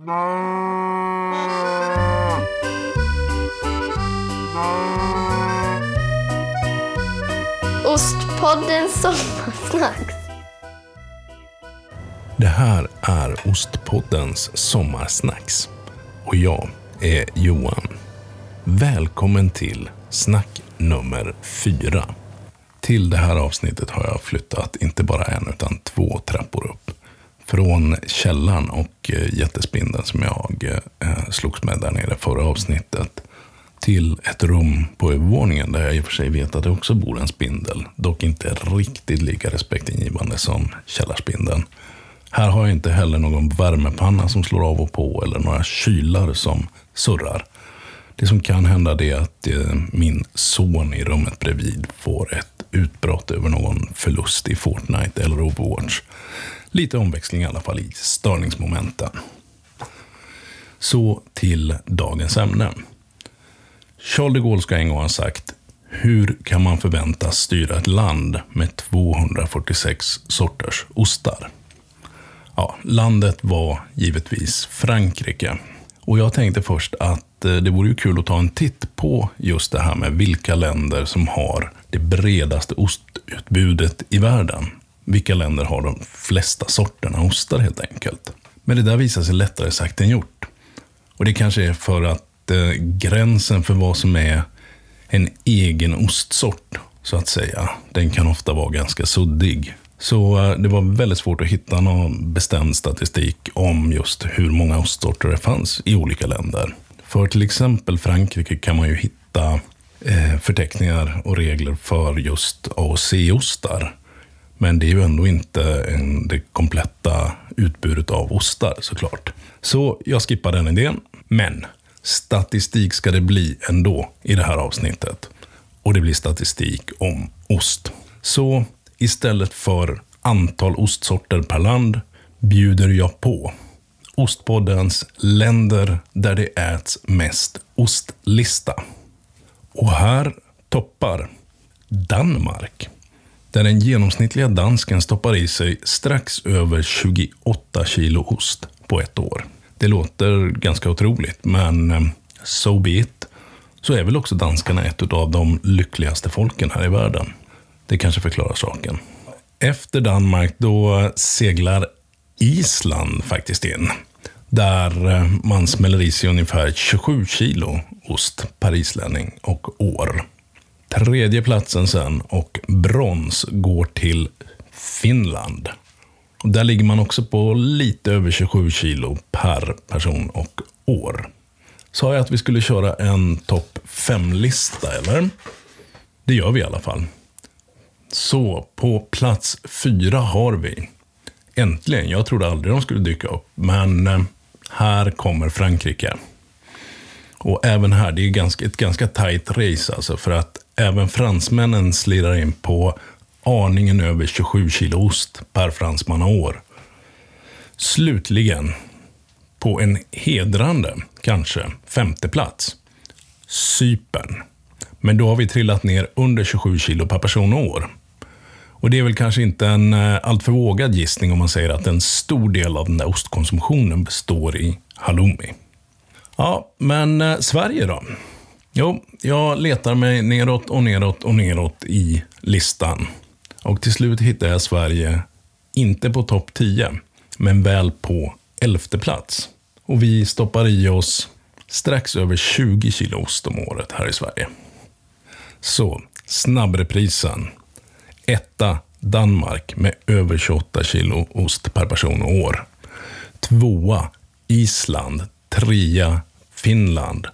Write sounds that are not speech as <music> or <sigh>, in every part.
Ostpodden Sommarsnacks. Det här är Ostpoddens sommarsnacks. Och jag är Johan. Välkommen till snack nummer fyra. Till det här avsnittet har jag flyttat inte bara en utan två trappor upp. Från källaren och eh, jättespindeln som jag eh, slogs med där nere förra avsnittet. Till ett rum på övervåningen där jag i och för sig vet att det också bor en spindel. Dock inte riktigt lika respektingivande som källarspindeln. Här har jag inte heller någon värmepanna som slår av och på eller några kylar som surrar. Det som kan hända är att eh, min son i rummet bredvid får ett utbrott över någon förlust i Fortnite eller Overwatch. Lite omväxling i alla fall i störningsmomenten. Så till dagens ämne. Charles de Gaulle ska en gång ha sagt hur kan man förväntas styra ett land med 246 sorters ostar? Ja, landet var givetvis Frankrike. Och jag tänkte först att eh, det vore ju kul att ta en titt på just det här med vilka länder som har det bredaste ostutbudet i världen. Vilka länder har de flesta sorterna ostar helt enkelt. Men det där visar sig lättare sagt än gjort. Och det kanske är för att eh, gränsen för vad som är en egen ostsort, så att säga, den kan ofta vara ganska suddig. Så eh, det var väldigt svårt att hitta någon bestämd statistik om just hur många ostsorter det fanns i olika länder. För till exempel Frankrike kan man ju hitta eh, förteckningar och regler för just A och C-ostar. Men det är ju ändå inte en, det kompletta utbudet av ostar såklart. Så jag skippar den idén. Men statistik ska det bli ändå i det här avsnittet. Och det blir statistik om ost. Så istället för antal ostsorter per land bjuder jag på Ostpoddens länder där det äts mest ostlista. Och här toppar Danmark. Där den genomsnittliga dansken stoppar i sig strax över 28 kilo ost på ett år. Det låter ganska otroligt, men eh, so be it. Så är väl också danskarna ett av de lyckligaste folken här i världen. Det kanske förklarar saken. Efter Danmark då seglar Island faktiskt in. Där eh, man smäller i sig ungefär 27 kilo ost per islänning och år. Tredje platsen sen och brons går till Finland. Där ligger man också på lite över 27 kilo per person och år. Sa jag att vi skulle köra en topp 5-lista, eller? Det gör vi i alla fall. Så på plats fyra har vi, äntligen, jag trodde aldrig de skulle dyka upp, men eh, här kommer Frankrike. Och även här, det är ett ganska tajt race alltså, för att även fransmännen slirar in på aningen över 27 kilo ost per fransman och år. Slutligen, på en hedrande, kanske, femte plats, Cypern. Men då har vi trillat ner under 27 kilo per person och år. Och det är väl kanske inte en eh, alltför vågad gissning om man säger att en stor del av den där ostkonsumtionen består i halloumi. Ja, men eh, Sverige då? Jo, jag letar mig neråt och neråt och neråt i listan. Och till slut hittar jag Sverige, inte på topp 10, men väl på elfte plats. Och vi stoppar i oss strax över 20 kilo ost om året här i Sverige. Så, snabbreprisen. Etta Danmark med över 28 kilo ost per person och år. Tvåa Island. Trea Finland.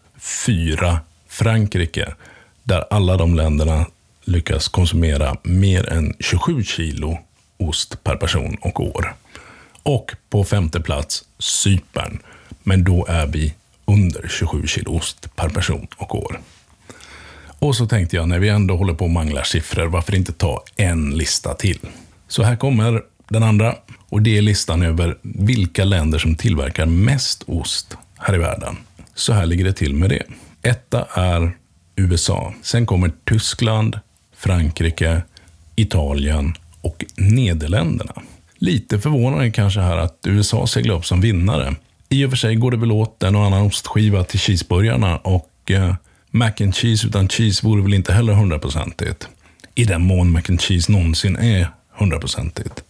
Fyra Frankrike. Där alla de länderna lyckas konsumera mer än 27 kilo ost per person och år. Och på femte plats Cypern. Men då är vi under 27 kilo ost per person och år. Och så tänkte jag, när vi ändå håller på och manglar siffror, varför inte ta en lista till? Så här kommer den andra. Och det är listan över vilka länder som tillverkar mest ost här i världen. Så här ligger det till med det. Etta är USA. Sen kommer Tyskland, Frankrike, Italien och Nederländerna. Lite förvånande kanske här att USA seglar upp som vinnare I och för sig går det väl åt en och annan ostskiva till cheeseburgarna och eh, mac and cheese utan cheese vore väl inte heller hundraprocentigt. I den mån mac and cheese någonsin är hundraprocentigt.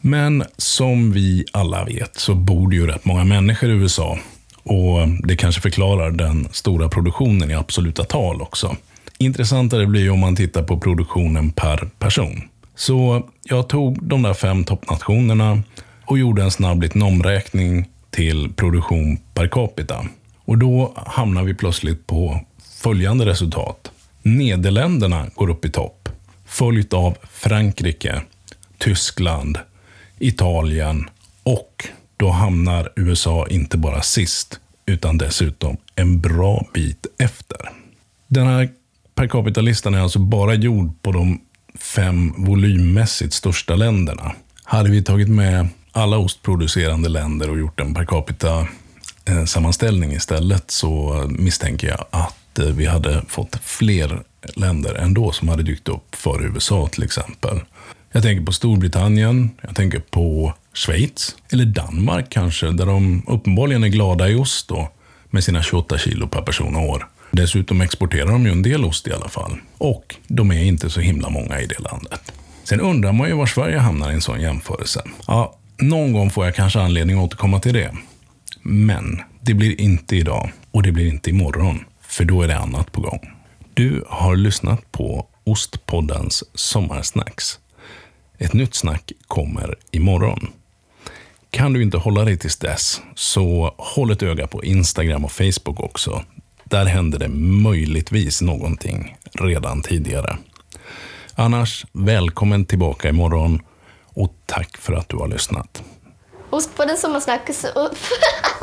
Men som vi alla vet så bor det ju rätt många människor i USA. Och det kanske förklarar den stora produktionen i absoluta tal också. Intressantare blir ju om man tittar på produktionen per person. Så jag tog de där fem toppnationerna och gjorde en snabb liten omräkning till produktion per capita. Och då hamnar vi plötsligt på följande resultat. Nederländerna går upp i topp, följt av Frankrike, Tyskland, Italien och då hamnar USA inte bara sist, utan dessutom en bra bit efter. Den här per capita-listan är alltså bara gjord på de fem volymmässigt största länderna. Hade vi tagit med alla ostproducerande länder och gjort en per capita-sammanställning eh, istället så misstänker jag att eh, vi hade fått fler länder ändå som hade dykt upp för USA till exempel. Jag tänker på Storbritannien, jag tänker på Schweiz, eller Danmark kanske, där de uppenbarligen är glada i ost då, med sina 28 kilo per person och år. Dessutom exporterar de ju en del ost i alla fall. Och de är inte så himla många i det landet. Sen undrar man ju var Sverige hamnar i en sån jämförelse. Ja, någon gång får jag kanske anledning att återkomma till det. Men det blir inte idag och det blir inte imorgon, för då är det annat på gång. Du har lyssnat på Ostpoddens Sommarsnacks. Ett nytt snack kommer imorgon. Kan du inte hålla dig tills dess, så håll ett öga på Instagram och Facebook också. Där händer det möjligtvis någonting redan tidigare. Annars, välkommen tillbaka imorgon och tack för att du har lyssnat. Ost på den sommarsnack. <laughs>